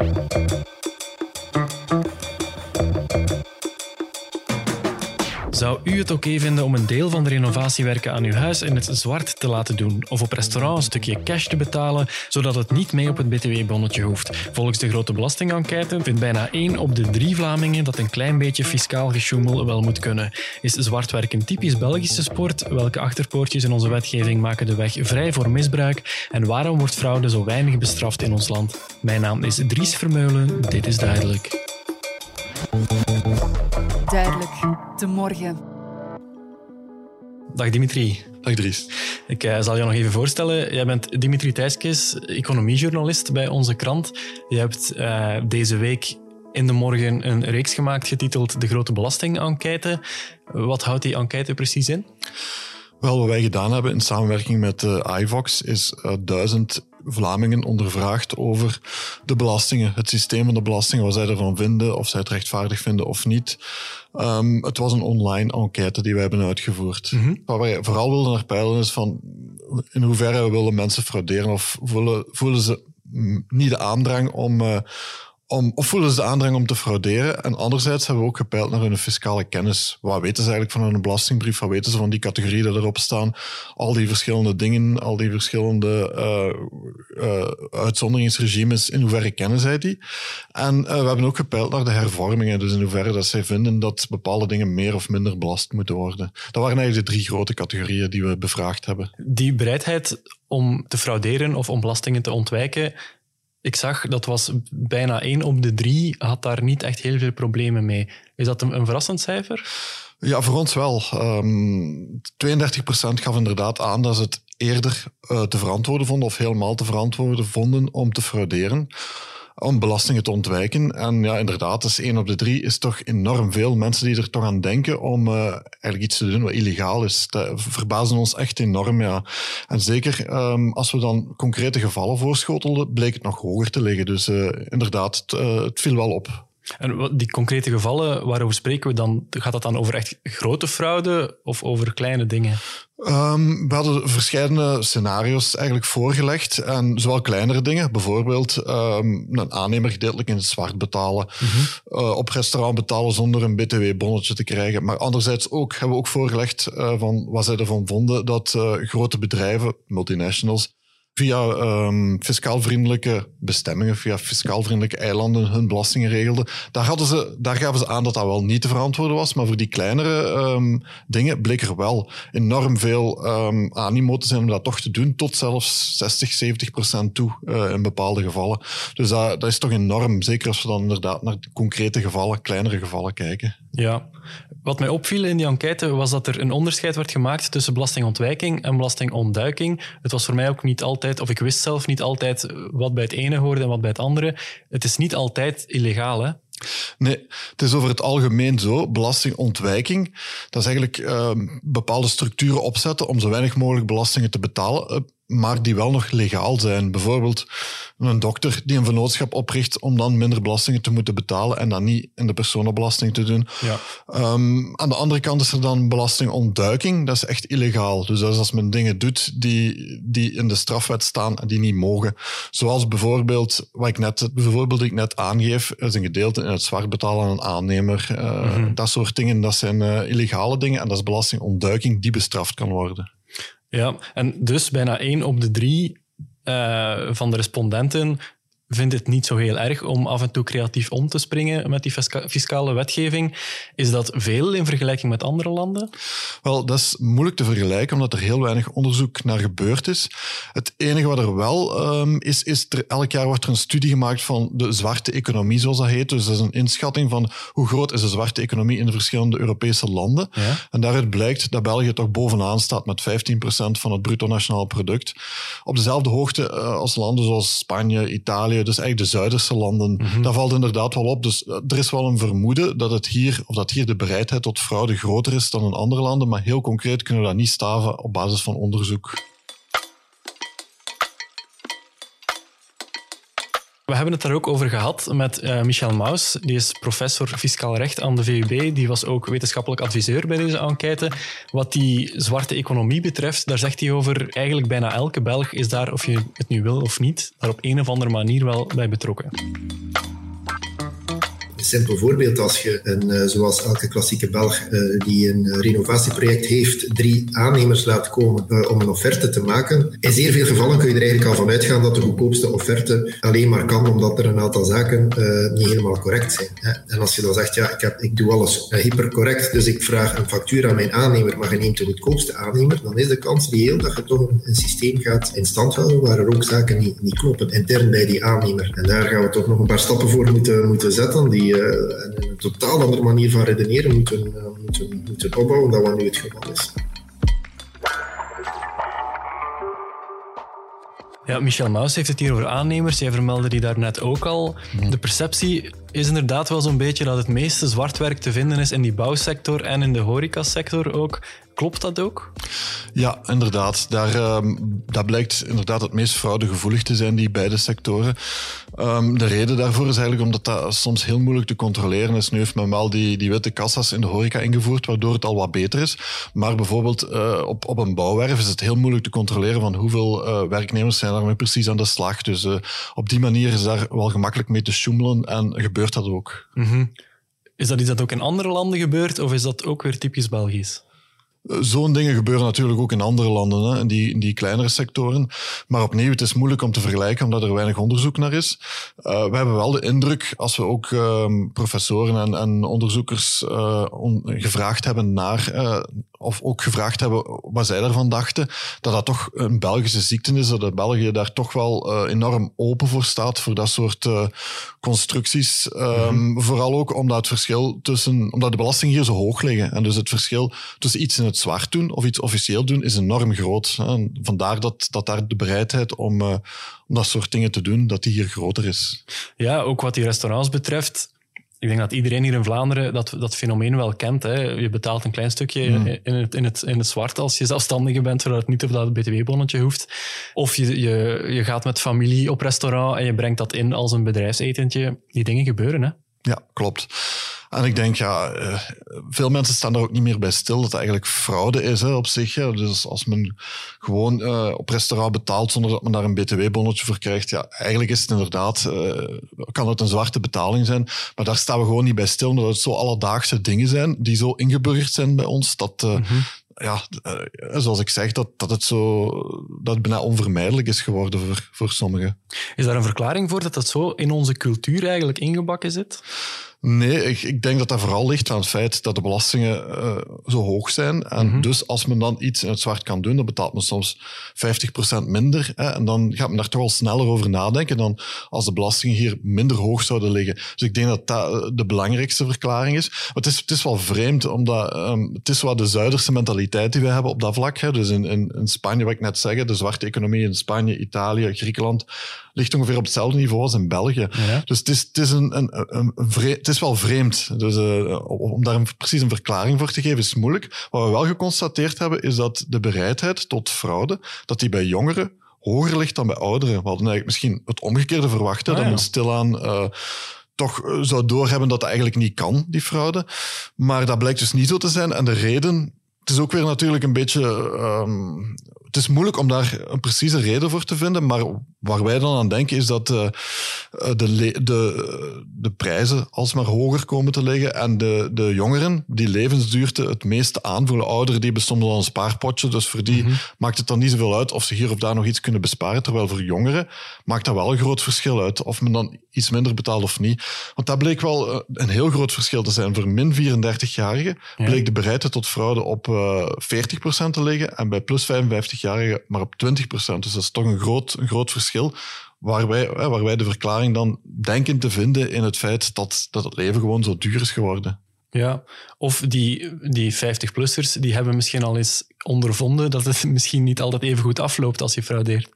Thank you. Zou u het oké vinden om een deel van de renovatiewerken aan uw huis in het zwart te laten doen of op restaurant een stukje cash te betalen, zodat het niet mee op het btw-bonnetje hoeft? Volgens de grote belastingenquête vindt bijna 1 op de 3 Vlamingen dat een klein beetje fiscaal gesjoemel wel moet kunnen. Is zwart werk een typisch Belgische sport? Welke achterpoortjes in onze wetgeving maken de weg vrij voor misbruik? En waarom wordt fraude zo weinig bestraft in ons land? Mijn naam is Dries Vermeulen, dit is duidelijk. Duidelijk, de morgen. Dag Dimitri. Dag Dries. Ik uh, zal je nog even voorstellen. Jij bent Dimitri Thijskes, economiejournalist bij onze krant. Je hebt uh, deze week in de morgen een reeks gemaakt getiteld De Grote Belastingenquête. Wat houdt die enquête precies in? Wel, wat wij gedaan hebben in samenwerking met uh, iVox is duizend Vlamingen ondervraagd over de belastingen, het systeem van de belastingen, wat zij ervan vinden, of zij het rechtvaardig vinden of niet. Um, het was een online enquête die wij hebben uitgevoerd. Mm -hmm. Wat wij vooral wilden naar peilen is van in hoeverre willen mensen frauderen of voelen, voelen ze niet de aandrang om, uh, om, of voelen ze de aandrang om te frauderen? En anderzijds hebben we ook gepeild naar hun fiscale kennis. Wat weten ze eigenlijk van hun belastingbrief? Wat weten ze van die categorieën die erop staan? Al die verschillende dingen, al die verschillende uh, uh, uitzonderingsregimes, in hoeverre kennen zij die? En uh, we hebben ook gepeild naar de hervormingen, dus in hoeverre dat zij vinden dat bepaalde dingen meer of minder belast moeten worden. Dat waren eigenlijk de drie grote categorieën die we bevraagd hebben. Die bereidheid om te frauderen of om belastingen te ontwijken, ik zag dat was bijna één op de drie had daar niet echt heel veel problemen mee. Is dat een, verrassend cijfer? Ja, voor ons wel. Um, 32% gaf inderdaad aan dat ze het eerder uh, te verantwoorden vonden of helemaal te verantwoorden vonden om te frauderen om belastingen te ontwijken. En ja, inderdaad, dus één op de drie is toch enorm veel mensen die er toch aan denken om uh, eigenlijk iets te doen wat illegaal is. Dat verbazen ons echt enorm, ja. En zeker um, als we dan concrete gevallen voorschotelden, bleek het nog hoger te liggen. Dus uh, inderdaad, uh, het viel wel op. En die concrete gevallen, waarover spreken we dan? Gaat dat dan over echt grote fraude of over kleine dingen? Um, we hadden verschillende scenario's eigenlijk voorgelegd. En zowel kleinere dingen, bijvoorbeeld um, een aannemer gedeeltelijk in het zwart betalen. Mm -hmm. uh, op restaurant betalen zonder een btw-bonnetje te krijgen. Maar anderzijds ook, hebben we ook voorgelegd uh, van wat zij ervan vonden dat uh, grote bedrijven, multinationals, via um, fiscaal vriendelijke bestemmingen, via fiscaal vriendelijke eilanden hun belastingen regelden. Daar, hadden ze, daar gaven ze aan dat dat wel niet te verantwoorden was, maar voor die kleinere um, dingen bleek er wel enorm veel um, animo te zijn om dat toch te doen, tot zelfs 60, 70 procent toe uh, in bepaalde gevallen. Dus dat, dat is toch enorm, zeker als we dan inderdaad naar concrete gevallen, kleinere gevallen kijken. Ja, wat mij opviel in die enquête was dat er een onderscheid werd gemaakt tussen belastingontwijking en belastingontduiking. Het was voor mij ook niet altijd, of ik wist zelf niet altijd wat bij het ene hoorde en wat bij het andere. Het is niet altijd illegaal, hè? Nee, het is over het algemeen zo. Belastingontwijking, dat is eigenlijk uh, bepaalde structuren opzetten om zo weinig mogelijk belastingen te betalen maar die wel nog legaal zijn. Bijvoorbeeld een dokter die een vennootschap opricht om dan minder belastingen te moeten betalen en dan niet in de personenbelasting te doen. Ja. Um, aan de andere kant is er dan belastingontduiking. Dat is echt illegaal. Dus dat is als men dingen doet die, die in de strafwet staan en die niet mogen. Zoals bijvoorbeeld, wat ik net, bijvoorbeeld ik net aangeef, is een gedeelte in het zwart betalen aan een aannemer. Uh, mm -hmm. Dat soort dingen, dat zijn uh, illegale dingen en dat is belastingontduiking die bestraft kan worden. Ja, en dus bijna één op de drie uh, van de respondenten vindt het niet zo heel erg om af en toe creatief om te springen met die fiscale wetgeving. Is dat veel in vergelijking met andere landen? Wel, dat is moeilijk te vergelijken, omdat er heel weinig onderzoek naar gebeurd is. Het enige wat er wel um, is, is er elk jaar wordt er een studie gemaakt van de zwarte economie, zoals dat heet. Dus dat is een inschatting van hoe groot is de zwarte economie in de verschillende Europese landen. Ja. En daaruit blijkt dat België toch bovenaan staat met 15% van het bruto nationaal product. Op dezelfde hoogte uh, als landen zoals Spanje, Italië, dus eigenlijk de Zuiderse landen. Mm-hmm. Dat valt inderdaad wel op. Dus er is wel een vermoeden dat, het hier, of dat hier de bereidheid tot fraude groter is dan in andere landen. Maar heel concreet kunnen we dat niet staven op basis van onderzoek. We hebben het daar ook over gehad met uh, Michel Maus. Die is professor fiscaal recht aan de VUB. Die was ook wetenschappelijk adviseur bij deze enquête. Wat die zwarte economie betreft, daar zegt hij over... Eigenlijk bijna elke Belg is daar, of je het nu wil of niet, daar op een of andere manier wel bij betrokken. Een simpel voorbeeld, als je, een, zoals elke klassieke Belg die een renovatieproject heeft, drie aannemers laat komen om een offerte te maken, in zeer veel gevallen kun je er eigenlijk al van uitgaan dat de goedkoopste offerte alleen maar kan omdat er een aantal zaken niet helemaal correct zijn. En als je dan zegt, ja, ik, heb, ik doe alles hypercorrect, dus ik vraag een factuur aan mijn aannemer, maar je neemt de goedkoopste aannemer, dan is de kans reëel dat je toch een, systeem gaat in stand houden waar er ook zaken niet, niet kloppen intern bij die aannemer. En daar gaan we toch nog een paar stappen voor moeten, moeten zetten, die uh, een totaal andere manier van redeneren moeten, uh, moeten, moeten opbouwen dan wat nu het geval is. Ja, Michel Maus heeft het hier over aannemers. Jij vermeldde die daarnet ook al. De perceptie is inderdaad wel zo'n beetje dat het meeste zwartwerk te vinden is in die bouwsector en in de horecasector ook. Klopt dat ook? Ja, inderdaad. Daar, um, dat blijkt inderdaad het meest fraudegevoelig te zijn, die beide sectoren. Um, de reden daarvoor is eigenlijk omdat dat soms heel moeilijk te controleren is. Nu heeft men wel die, die witte kassa's in de horeca ingevoerd, waardoor het al wat beter is. Maar bijvoorbeeld uh, op, op een bouwwerf is het heel moeilijk te controleren van hoeveel uh, werknemers zijn daarmee precies aan de slag. Dus uh, op die manier is daar wel gemakkelijk mee te sjoemelen en gebeurt dat ook. -hmm. Is dat iets dat ook in andere landen gebeurt of is dat ook weer typisch Belgisch? Zo'n dingen gebeuren natuurlijk ook in andere landen, hè, in, die, in die kleinere sectoren. Maar opnieuw, het is moeilijk om te vergelijken, omdat er weinig onderzoek naar is. Uh, we hebben wel de indruk, als we ook uh, professoren en, en onderzoekers uh, on, gevraagd hebben naar, uh, of ook gevraagd hebben wat zij daarvan dachten, dat dat toch een Belgische ziekte is, dat België daar toch wel enorm open voor staat, voor dat soort constructies. Mm -hmm. Vooral ook omdat het verschil tussen, omdat de belastingen hier zo hoog liggen. En dus het verschil tussen iets in het zwart doen of iets officieel doen is enorm groot. Vandaar dat, dat daar de bereidheid om, uh, om dat soort dingen te doen, dat die hier groter is. Ja, ook wat die restaurants betreft. Ik denk dat iedereen hier in Vlaanderen dat, dat fenomeen wel kent. Hè. Je betaalt een klein stukje mm. in, het, in, het, in het zwart als je zelfstandige bent, zodat het niet op dat btw-bonnetje hoeft. Of je, je, je gaat met familie op restaurant en je brengt dat in als een bedrijfsetentje. Die dingen gebeuren, hè? Ja, klopt. En ik denk, ja, uh, veel mensen staan daar ook niet meer bij stil dat het eigenlijk fraude is hè, op zich. Hè. Dus als men gewoon uh, op restaurant betaalt zonder dat men daar een btw-bonnetje voor krijgt, ja, eigenlijk is het inderdaad, uh, kan het een zwarte betaling zijn. Maar daar staan we gewoon niet bij stil, omdat het zo alledaagse dingen zijn die zo ingeburgerd zijn bij ons, dat, mm -hmm ja, zoals ik zeg, dat, dat het zo dat het bijna onvermijdelijk is geworden voor, voor sommigen. Is daar een verklaring voor dat dat zo in onze cultuur eigenlijk ingebakken zit? Nee, ik, ik, denk dat dat vooral ligt aan het feit dat de belastingen uh, zo hoog zijn. En mm -hmm. dus als men dan iets in het zwart kan doen, dan betaalt men soms 50% minder. Hè, en dan gaat men daar toch wel sneller over nadenken dan als de belastingen hier minder hoog zouden liggen. Dus ik denk dat dat eh, de belangrijkste verklaring is. Maar het is, het is wel vreemd, omdat um, het is wat de Zuiderse mentaliteit die we hebben op dat vlak. Hè. Dus in, in, in Spanje, wat ik net zeg, de zwarte economie in Spanje, Italië, Griekenland ligt ongeveer op hetzelfde niveau als in België. Ja. Dus het is, het, is een, een, een, een vreemd, het is wel vreemd. Dus uh, om daar een, precies een verklaring voor te geven is moeilijk. Wat we wel geconstateerd hebben, is dat de bereidheid tot fraude, dat die bij jongeren hoger ligt dan bij ouderen. We hadden eigenlijk misschien het omgekeerde verwachten, ah, dat men stilaan... Uh, toch zou doorhebben dat dat eigenlijk niet kan, die fraude. Maar dat blijkt dus niet zo te zijn. En de reden, het is ook weer natuurlijk een beetje um, het is moeilijk om daar een precieze reden voor te vinden, maar waar wij dan aan denken is dat uh, de, de, de prijzen alsmaar hoger komen te liggen en de, de jongeren die levensduurte het meeste aanvoelen, ouderen die bestonden al een spaarpotje, dus voor die mm -hmm. maakt het dan niet zoveel uit of ze hier of daar nog iets kunnen besparen, terwijl voor jongeren maakt dat wel een groot verschil uit of men dan iets minder betaalt of niet. Want dat bleek wel uh, een heel groot verschil te zijn. Voor min 34-jarigen ja. bleek de bereidheid tot fraude op 40% te liggen en bij plus 55 maar op 20 procent. Dus dat is toch een groot, een groot verschil. Waar wij, waar wij de verklaring dan denken te vinden in het feit dat, dat het leven gewoon zo duur is geworden. Ja, of die, die 50-plussers, die hebben misschien al eens ondervonden dat het misschien niet altijd even goed afloopt als je fraudeert.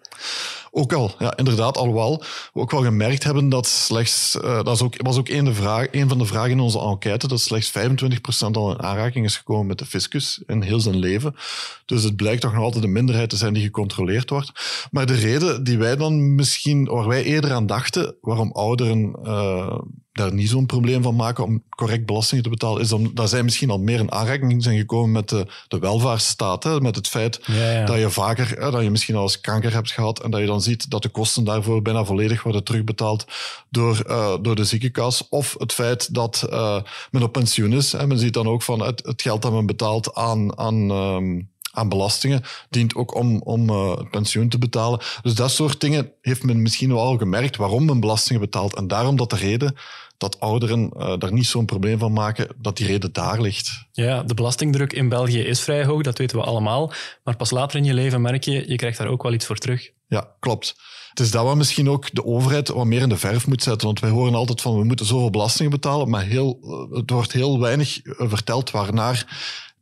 Ook al, ja, inderdaad, alhoewel we ook wel gemerkt hebben dat slechts, uh, dat is ook, was ook een, de vraag, een van de vragen in onze enquête, dat slechts 25% al in aanraking is gekomen met de fiscus in heel zijn leven. Dus het blijkt toch nog altijd een minderheid te zijn die gecontroleerd wordt. Maar de reden die wij dan misschien, waar wij eerder aan dachten, waarom ouderen uh, daar niet zo'n probleem van maken om correct belastingen te betalen, is omdat zij misschien al meer in aanraking zijn gekomen met de, de welvaartsstaat. Hè, met het feit ja, ja. dat je vaker, hè, dat je misschien al eens kanker hebt gehad En dat je dan ziet dat de kosten daarvoor bijna volledig worden terugbetaald door, uh, door de ziekenkas. Of het feit dat uh, men op pensioen is. En men ziet dan ook van het, geld dat men betaalt aan, aan um, aan belastingen, dient ook om, om het pensioen te betalen. Dus dat soort dingen heeft men misschien wel al gemerkt waarom men belastingen betaalt. En daarom dat de reden dat ouderen uh, daar niet zo'n probleem van maken, dat die reden daar ligt. Ja, de belastingdruk in België is vrij hoog, dat weten we allemaal. Maar pas later in je leven merk je, je krijgt daar ook wel iets voor terug. Ja, klopt. Het is dat we misschien ook de overheid wat meer in de verf moet zetten. Want wij horen altijd van we moeten zoveel belastingen betalen, maar heel, het wordt heel weinig verteld waarnaar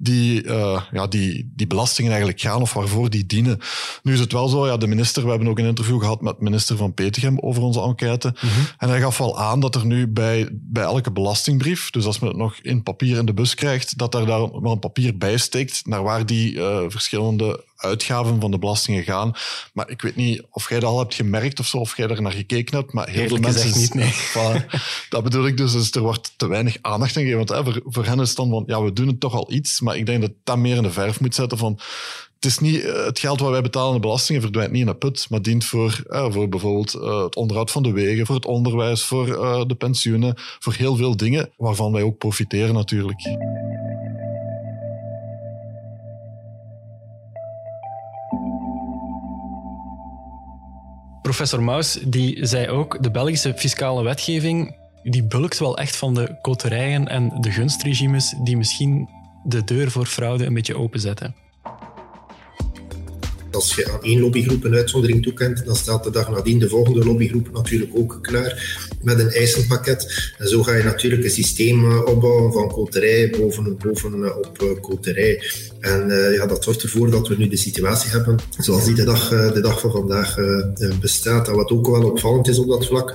die, uh, ja, die, die belastingen eigenlijk gaan of waarvoor die dienen. Nu is het wel zo, ja, de minister, we hebben ook een interview gehad met minister van Petegem over onze enquête. Mm -hmm. En hij gaf al aan dat er nu bij, bij elke belastingbrief, dus als men het nog in papier in de bus krijgt, dat er daar wel een papier bij steekt naar waar die uh, verschillende uitgaven van de belastingen gaan. Maar ik weet niet of jij dat al hebt gemerkt of zo, of jij daar naar gekeken hebt. Maar heel veel mensen. niet, nee. dat bedoel ik dus. dus. Er wordt te weinig aandacht aan gegeven. Want hè, voor, voor hen is het dan van, ja, we doen het toch al iets. Maar ik denk dat dat meer in de verf moet zetten van. Het, is niet, het geld wat wij betalen aan de belastingen verdwijnt niet in een put, maar dient voor, eh, voor bijvoorbeeld uh, het onderhoud van de wegen, voor het onderwijs, voor de pensioenen, voor heel veel dingen waarvan wij ook profiteren natuurlijk. Professor Maus die zei ook, de Belgische fiscale wetgeving die bulkt wel echt van de koterijen en de gunstregimes die misschien de deur voor fraude een beetje openzetten. Als je aan één lobbygroep een uitzondering toekent, dan staat de dag nadien de volgende lobbygroep natuurlijk ook klaar met een eisenpakket. En zo ga je natuurlijk een systeem opbouwen van koterij boven, bovenop koterij. En ja, dat zorgt ervoor dat we nu de situatie hebben zoals die de dag, de dag van vandaag bestaat. En wat ook wel opvallend is op dat vlak,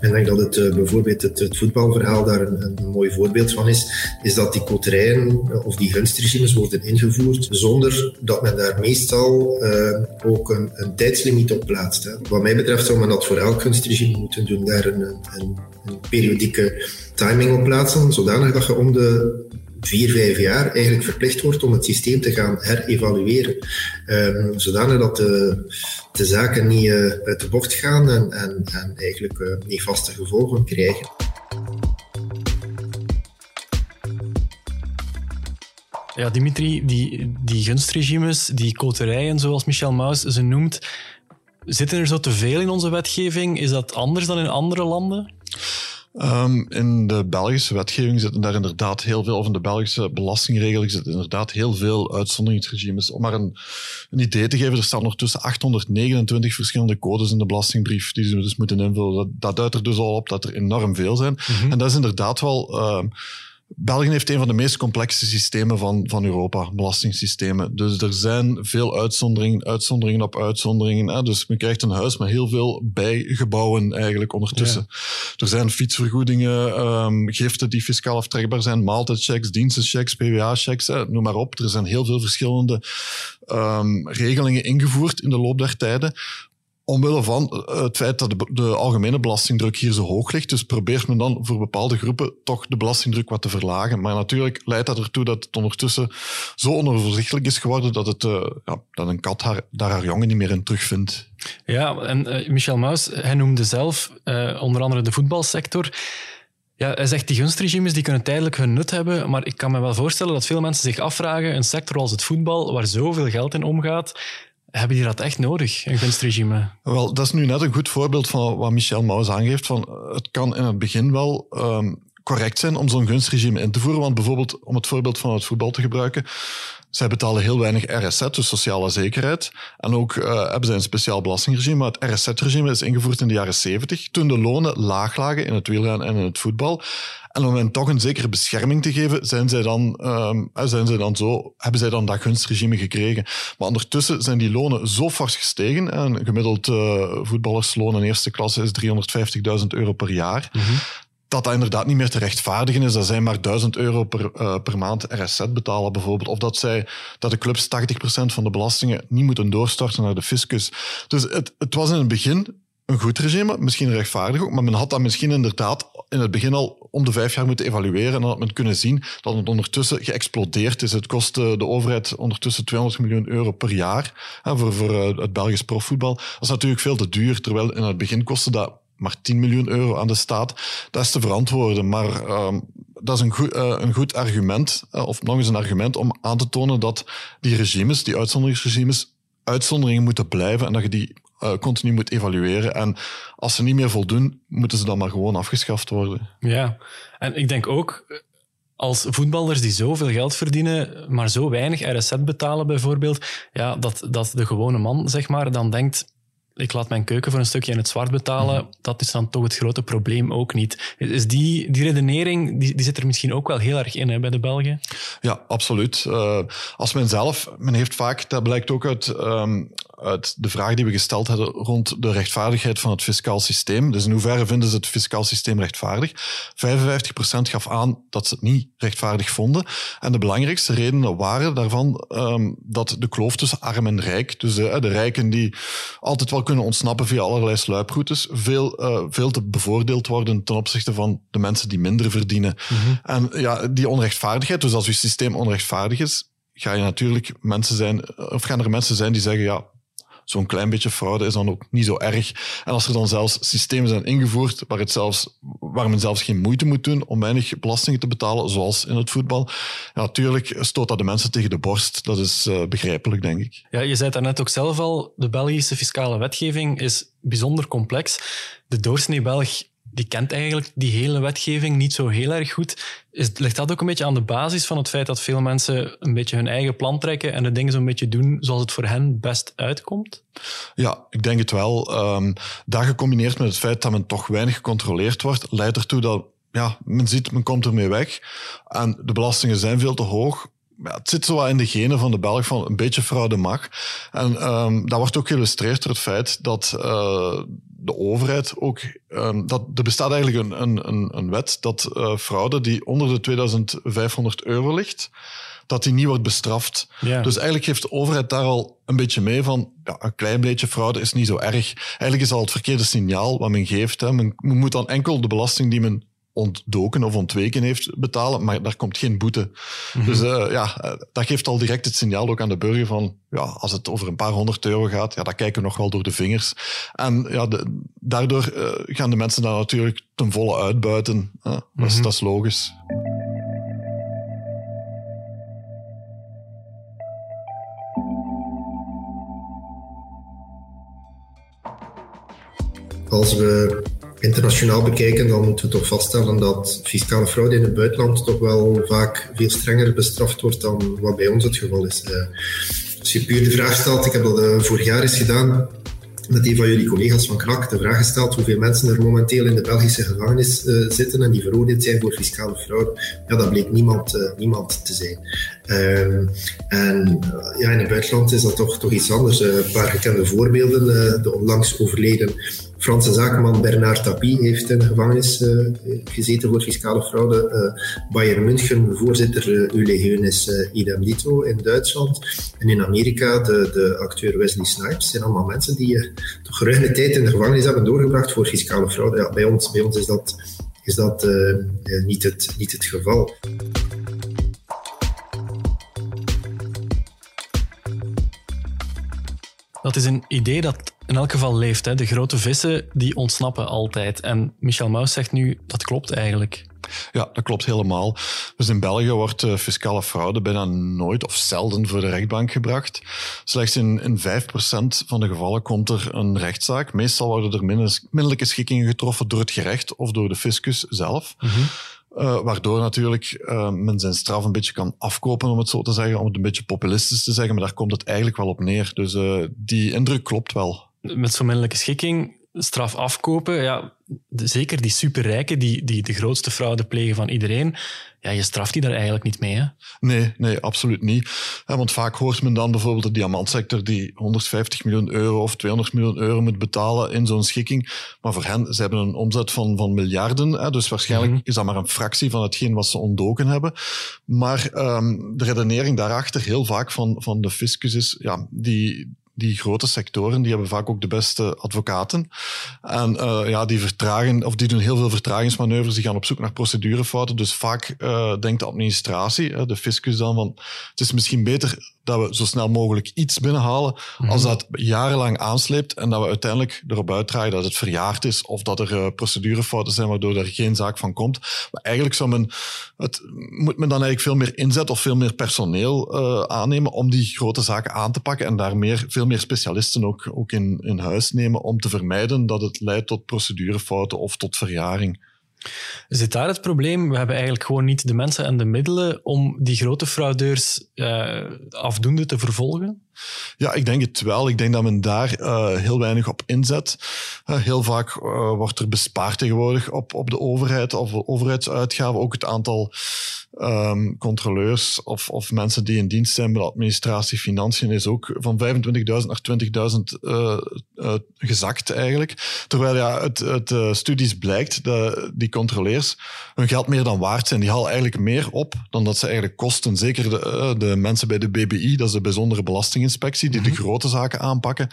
ik denk dat het uh, bijvoorbeeld het, het, voetbalverhaal daar een, een, mooi voorbeeld van is, is dat die koterijen of die gunstregimes worden ingevoerd zonder dat men daar meestal uh, ook een, een, tijdslimiet op plaatst. Wat mij betreft zou men dat voor elk gunstregime moeten doen, daar een, een, een periodieke timing op plaatsen, zodanig dat je om de vier, vijf jaar eigenlijk verplicht wordt om het systeem te gaan herevalueren. Um, zodanig dat de, de zaken niet uh, uit de bocht gaan en, en, en eigenlijk uh, niet vaste gevolgen krijgen. Ja, Dimitri, die, die gunstregimes, die koterijen, zoals Michel Maus ze noemt, zitten er zo te veel in onze wetgeving? Is dat anders dan in andere landen? Um, in de Belgische wetgeving zitten daar inderdaad heel veel, of in de Belgische belastingregeling zitten inderdaad heel veel uitzonderingsregimes. Om maar een, een idee te geven, er staan nog tussen 829 verschillende codes in de belastingbrief die ze dus moeten invullen. Dat, dat duidt er dus al op dat er enorm veel zijn. Mm -hmm. En dat is inderdaad wel... Uh, België heeft een van de meest complexe systemen van, van Europa, belastingssystemen. Dus er zijn veel uitzonderingen, uitzonderingen op uitzonderingen. Hè? Dus men krijgt een huis met heel veel bijgebouwen eigenlijk ondertussen. Ja. Er zijn fietsvergoedingen, um, giften die fiscaal aftrekbaar zijn, maaltijdchecks, dienstenchecks, PWA-checks, noem maar op. Er zijn heel veel verschillende um, regelingen ingevoerd in de loop der tijden omwille van het feit dat de, de, algemene belastingdruk hier zo hoog ligt. Dus probeert men dan voor bepaalde groepen toch de belastingdruk wat te verlagen. Maar natuurlijk leidt dat ertoe dat het ondertussen zo onoverzichtelijk is geworden dat, het, uh, ja, dat een kat daar haar jongen niet meer in terugvindt. Ja, en uh, Michel Maus, hij noemde zelf onder andere de voetbalsector. Ja, hij zegt die gunstregimes die kunnen tijdelijk hun nut hebben, maar ik kan me wel voorstellen dat veel mensen zich afvragen, een sector als het voetbal, waar zoveel geld in omgaat, hebben die dat echt nodig, een gunstregime? Wel, dat is nu net een goed voorbeeld van wat Michel Maus aangeeft. Van, het kan in het begin wel um, correct zijn om zo'n gunstregime in te voeren. Want bijvoorbeeld, om het voorbeeld van het voetbal te gebruiken, zij betalen heel weinig RSZ, dus sociale zekerheid. En ook uh, hebben zij een speciaal belastingregime. Maar het RSZ-regime is ingevoerd in de jaren 70, toen de lonen laag lagen in het wielrennen en in het voetbal. En om hen toch een zekere bescherming te geven, zijn zij dan, um, zijn zij dan zo, hebben zij dan dat gunstregime gekregen. Maar ondertussen zijn die lonen zo fors gestegen. Een gemiddeld uh, voetballersloon in eerste klasse is 350.000 euro per jaar. -hmm dat dat inderdaad niet meer te rechtvaardigen is. Dat zij maar 1000 euro per, uh, per maand RSZ betalen bijvoorbeeld. Of dat, zij, dat de clubs 80% van de belastingen niet moeten doorstorten naar de fiscus. Dus het, het was in het begin een goed regime, misschien rechtvaardig ook, maar men had dat misschien inderdaad in het begin al om de vijf jaar moeten evalueren. En dan had men kunnen zien dat het ondertussen geëxplodeerd is. Het kost de overheid ondertussen 200 miljoen euro per jaar hè, voor, voor uh, het Belgisch profvoetbal. Dat is natuurlijk veel te duur, terwijl in het begin kostte dat maar 10 miljoen euro aan de staat. Dat is te verantwoorden, maar uh, dat is een goed, uh, een goed argument, uh, of nog eens een argument om aan te tonen dat die regimes, die uitzonderingsregimes, uitzonderingen moeten blijven en dat je die uh, continu moet evalueren. En als ze niet meer voldoen, moeten ze dan maar gewoon afgeschaft worden. Ja, en ik denk ook als voetballers die zoveel geld verdienen, maar zo weinig RSZ betalen bijvoorbeeld, ja, dat, dat de gewone man zeg maar, dan denkt ik laat mijn keuken voor een stukje in het zwart betalen, mhm. dat is dan toch het grote probleem ook niet. Is die, die redenering, die, die zit er misschien ook wel heel erg in hè, bij de Belgen? Ja, absoluut. Uh, als men zelf, men heeft vaak, dat blijkt ook uit, um, uit de vraag die we gesteld hadden rond de rechtvaardigheid van het fiscaal systeem. Dus in hoeverre vinden ze het fiscaal systeem rechtvaardig? 55% gaf aan dat ze het niet rechtvaardig vonden. En de belangrijkste redenen waren daarvan um, dat de kloof tussen arm en rijk, dus de, de rijken die altijd wel kunnen ontsnappen via allerlei sluiproutes, veel, uh, veel te bevoordeeld worden ten opzichte van de mensen die minder verdienen. Mm -hmm. En ja, die onrechtvaardigheid, dus als je systeem onrechtvaardig is, ga je natuurlijk mensen zijn, of gaan er mensen zijn die zeggen, ja, zo'n klein beetje fraude is dan ook niet zo erg. En als er dan zelfs systemen zijn ingevoerd waar, het zelfs, waar men zelfs geen moeite moet doen om weinig belastingen te betalen, zoals in het voetbal, ja, natuurlijk stoot dat de mensen tegen de borst. Dat is uh, begrijpelijk, denk ik. Ja, je zei daarnet ook zelf al, de Belgische fiscale wetgeving is bijzonder complex. De doorsnee Belg die kent eigenlijk die hele wetgeving niet zo heel erg goed. Is, ligt dat ook een beetje aan de basis van het feit dat veel mensen een beetje hun eigen plan trekken en de dingen zo'n beetje doen zoals het voor hen best uitkomt? Ja, ik denk het wel. Um, dat gecombineerd met het feit dat men toch weinig gecontroleerd wordt, leidt ertoe dat ja, men ziet, men komt ermee weg. En de belastingen zijn veel te hoog ja, het zit zo in de genen van de Belg van een beetje fraude mag. En um, dat wordt ook geïllustreerd door het feit dat uh, de overheid ook... Um, dat, er bestaat eigenlijk een, een, een wet dat uh, fraude die onder de 2500 euro ligt, dat die niet wordt bestraft. Ja. Dus eigenlijk geeft de overheid daar al een beetje mee van, ja, een klein beetje fraude is niet zo erg. Eigenlijk is al het verkeerde signaal wat men geeft. Hè. Men, men moet dan enkel de belasting die men ontdoken of ontweken heeft betalen, maar daar komt geen boete. Mm -hmm. Dus uh, ja, dat geeft al direct het signaal ook aan de burger van, ja, als het over een paar honderd euro gaat, ja, dat kijken we nog wel door de vingers. En ja, de, daardoor uh, gaan de mensen daar natuurlijk ten volle uitbuiten. Uh, dat, mm -hmm. is, dat is logisch. Als we internationaal bekijken, dan moeten we toch vaststellen dat fiscale fraude in het buitenland toch wel vaak veel strenger bestraft wordt dan wat bij ons het geval is. Uh, als je puur de vraag stelt, ik heb dat uh, vorig jaar eens gedaan, met een van jullie collega's van KNAK de vraag gesteld hoeveel mensen er momenteel in de Belgische gevangenis uh, zitten en die veroordeeld zijn voor fiscale fraude. Ja, dat bleek niemand, niemand te zijn. Um, en ja, in het buitenland is dat toch, toch iets anders. een paar gekende voorbeelden. de onlangs overleden Franse zakenman Bernard Tapie heeft in de gevangenis uh, gezeten voor fiscale fraude. Uh, Bayern München, voorzitter uh, Ule Heunis, idem dito in Duitsland. En in Amerika de, de acteur Wesley Snipes. zijn allemaal mensen die toch geruime tijd in de gevangenis hebben doorgebracht voor fiscale fraude. Ja, bij, ons, bij ons is dat, is dat niet, het, niet het geval. Dat is een idee dat in elk geval leeft. Hè. De grote vissen die ontsnappen altijd. En Michel Maus zegt nu, dat klopt eigenlijk. Ja, dat klopt helemaal. Dus in België wordt uh, fiscale fraude bijna nooit of zelden voor de rechtbank gebracht. Slechts in, in 5% van de gevallen komt er een rechtszaak. Meestal worden er minderlijke schikkingen getroffen door het gerecht of door de fiscus zelf. Mm -hmm. Uh, waardoor natuurlijk uh, men zijn straf een beetje kan afkopen, om het zo te zeggen, om het een beetje populistisch te zeggen, maar daar komt het eigenlijk wel op neer. Dus uh, die indruk klopt wel. Met zo'n minderlijke schikking, straf afkopen, ja, zeker die superrijken, die, die de grootste fraude plegen van iedereen, ja, je straft die daar eigenlijk niet mee. Hè? Nee, nee, absoluut niet. Want vaak hoort men dan bijvoorbeeld de diamantsector die 150 miljoen euro of 200 miljoen euro moet betalen in zo'n schikking. Maar voor hen, ze hebben een omzet van, van miljarden. Hè, dus waarschijnlijk mm-hmm. is dat maar een fractie van hetgeen wat ze ontdoken hebben. Maar um, de redenering daarachter, heel vaak van, van de fiscus is, ja, die, die grote sectoren, die hebben vaak ook de beste advocaten. En uh, ja, die vertragen, of die doen heel veel vertragingsmanoeuvres, die gaan op zoek naar procedurefouten. Dus vaak uh, denkt de administratie, de fiscus dan, van het is misschien beter dat we zo snel mogelijk iets binnenhalen, mhm. als dat jarenlang aansleept en dat we uiteindelijk erop uitdragen dat het verjaard is of dat er uh, procedurefouten zijn waardoor er geen zaak van komt. Maar eigenlijk zou men, het, moet men dan eigenlijk veel meer inzet of veel meer personeel aannemen om die grote zaken aan te pakken en daar meer, veel meer specialisten ook, ook in, in huis nemen om te vermijden dat het leidt tot procedurefouten of tot verjaring. Zit daar het probleem? We hebben eigenlijk gewoon niet de mensen en de middelen om die grote fraudeurs uh, afdoende te vervolgen? Ja, ik denk het wel. Ik denk dat men daar uh, heel weinig op inzet. Uh, heel vaak wordt er bespaard tegenwoordig op, op de overheid of overheidsuitgaven. Ook het aantal um, controleurs of, of mensen die in dienst zijn bij de administratie financiën is ook van 25.000 naar 20.000 uh, uh, gezakt eigenlijk. Terwijl ja, uit, studies blijkt dat die controleurs hun geld meer dan waard zijn. Die halen eigenlijk meer op dan dat ze eigenlijk kosten. Zeker de, de mensen bij de BBI, dat is de bijzondere belastinginspectie, die de grote zaken aanpakken.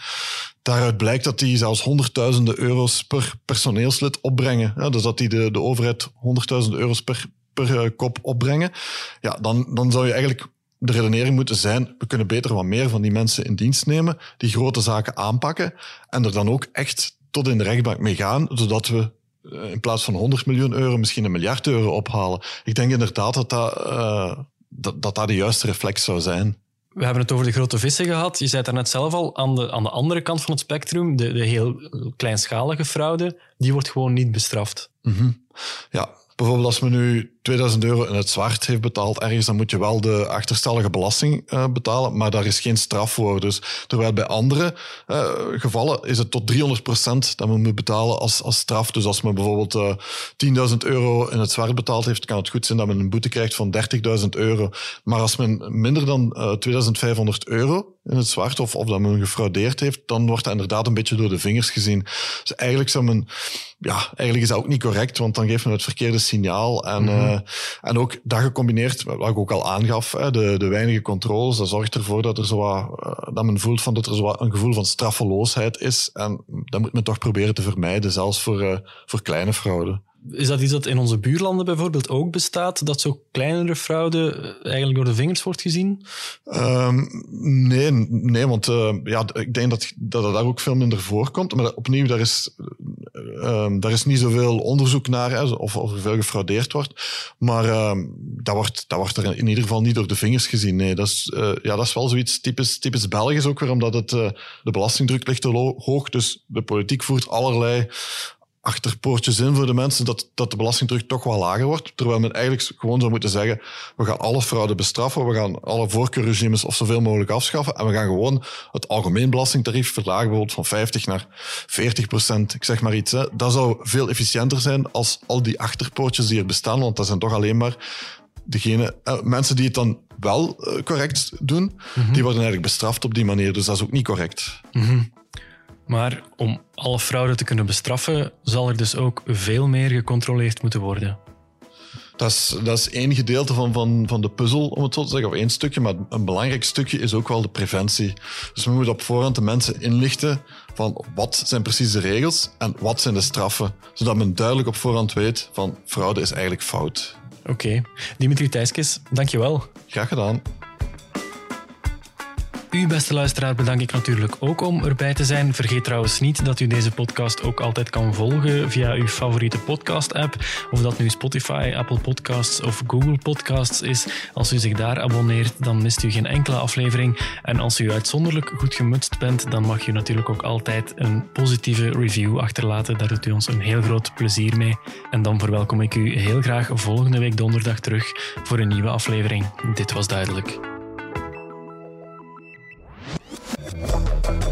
Daaruit blijkt dat die zelfs honderdduizenden euro's per personeelslid opbrengen. Ja, dus dat die de, de overheid honderdduizend euro's per, per eh, kop opbrengen, ja, dan, dan zou je eigenlijk de redenering moeten zijn, we kunnen beter wat meer van die mensen in dienst nemen, die grote zaken aanpakken en er dan ook echt tot in de rechtbank mee gaan, zodat we eh, in plaats van 100 miljoen euro misschien een miljard euro ophalen. Ik denk inderdaad dat dat, uh, dat, dat, dat de juiste reflex zou zijn. We hebben het over de grote vissen gehad. Je zei het net zelf al, aan de, aan de andere kant van het spectrum, de, de heel kleinschalige fraude, die wordt gewoon niet bestraft. -hmm. Ja, bijvoorbeeld als men nu 2000 euro in het zwart heeft betaald ergens, dan moet je wel de achterstallige belasting uh, betalen, maar daar is geen straf voor. Dus, terwijl bij andere uh, gevallen is het tot 300% dat men moet betalen als, als straf. Dus als men bijvoorbeeld uh, 10.000 euro in het zwart betaald heeft, kan het goed zijn dat men een boete krijgt van 30.000 euro. Maar als men minder dan 2500 euro in het zwart of, of dat men gefraudeerd heeft, dan wordt dat inderdaad een beetje door de vingers gezien. Dus eigenlijk zou men, ja, eigenlijk is dat ook niet correct, want dan geeft men het verkeerde signaal. En, mm -hmm. en ook dat gecombineerd, wat ik ook al aangaf, de, de weinige controles, dat zorgt ervoor dat, er zo wat, eh, dat men voelt van dat er zo een gevoel van straffeloosheid is. En dat moet men toch proberen te vermijden, zelfs voor, uh, voor kleine fraude. Is dat iets dat in onze buurlanden bijvoorbeeld ook bestaat? Dat zo kleinere fraude eh, eigenlijk door de vingers wordt gezien? Um, nee, nee, want uh, ja, ik denk dat, dat het daar ook veel minder voorkomt. Maar opnieuw, daar is, um, daar is niet zoveel onderzoek naar hè, of, of er veel gefraudeerd wordt. Maar um, dat, wordt, dat wordt er in ieder geval niet door de vingers gezien. Nee, dat is, ja, dat is wel zoiets typisch, typisch Belgisch ook weer, omdat het, de belastingdruk ligt te hoog. Dus de politiek voert allerlei achterpoortjes in voor de mensen dat, dat de belastingdruk toch wel lager wordt. Terwijl men eigenlijk gewoon zou moeten zeggen, we gaan alle fraude bestraffen, we gaan alle voorkeurregimes of zoveel mogelijk afschaffen en we gaan gewoon het algemeen belastingtarief verlagen, bijvoorbeeld van 50 naar 40 procent. Ik zeg maar iets. Hè. Dat zou veel efficiënter zijn als al die achterpoortjes die er bestaan, want dat zijn toch alleen maar degene, eh, mensen die het dan wel uh, correct doen, mm -hmm. die worden eigenlijk bestraft op die manier. Dus dat is ook niet correct. Mm -hmm. Maar om alle fraude te kunnen bestraffen, zal er dus ook veel meer gecontroleerd moeten worden. Dat is, dat is één gedeelte van, van, van de puzzel, om het zo te zeggen, of één stukje. Maar een belangrijk stukje is ook wel de preventie. Dus we moeten op voorhand de mensen inlichten van wat zijn precies de regels en wat zijn de straffen. Zodat men duidelijk op voorhand weet van fraude is eigenlijk fout. Oké. Okay. Dimitri Thijskes, dankjewel. Graag gedaan. U, beste luisteraar, bedank ik natuurlijk ook om erbij te zijn. Vergeet trouwens niet dat u deze podcast ook altijd kan volgen via uw favoriete podcast-app. Of dat nu Spotify, Apple Podcasts of Google Podcasts is. Als u zich daar abonneert, dan mist u geen enkele aflevering. En als u uitzonderlijk goed gemutst bent, dan mag u natuurlijk ook altijd een positieve review achterlaten. Daar doet u ons een heel groot plezier mee. En dan verwelkom ik u heel graag volgende week donderdag terug voor een nieuwe aflevering. Dit was duidelijk.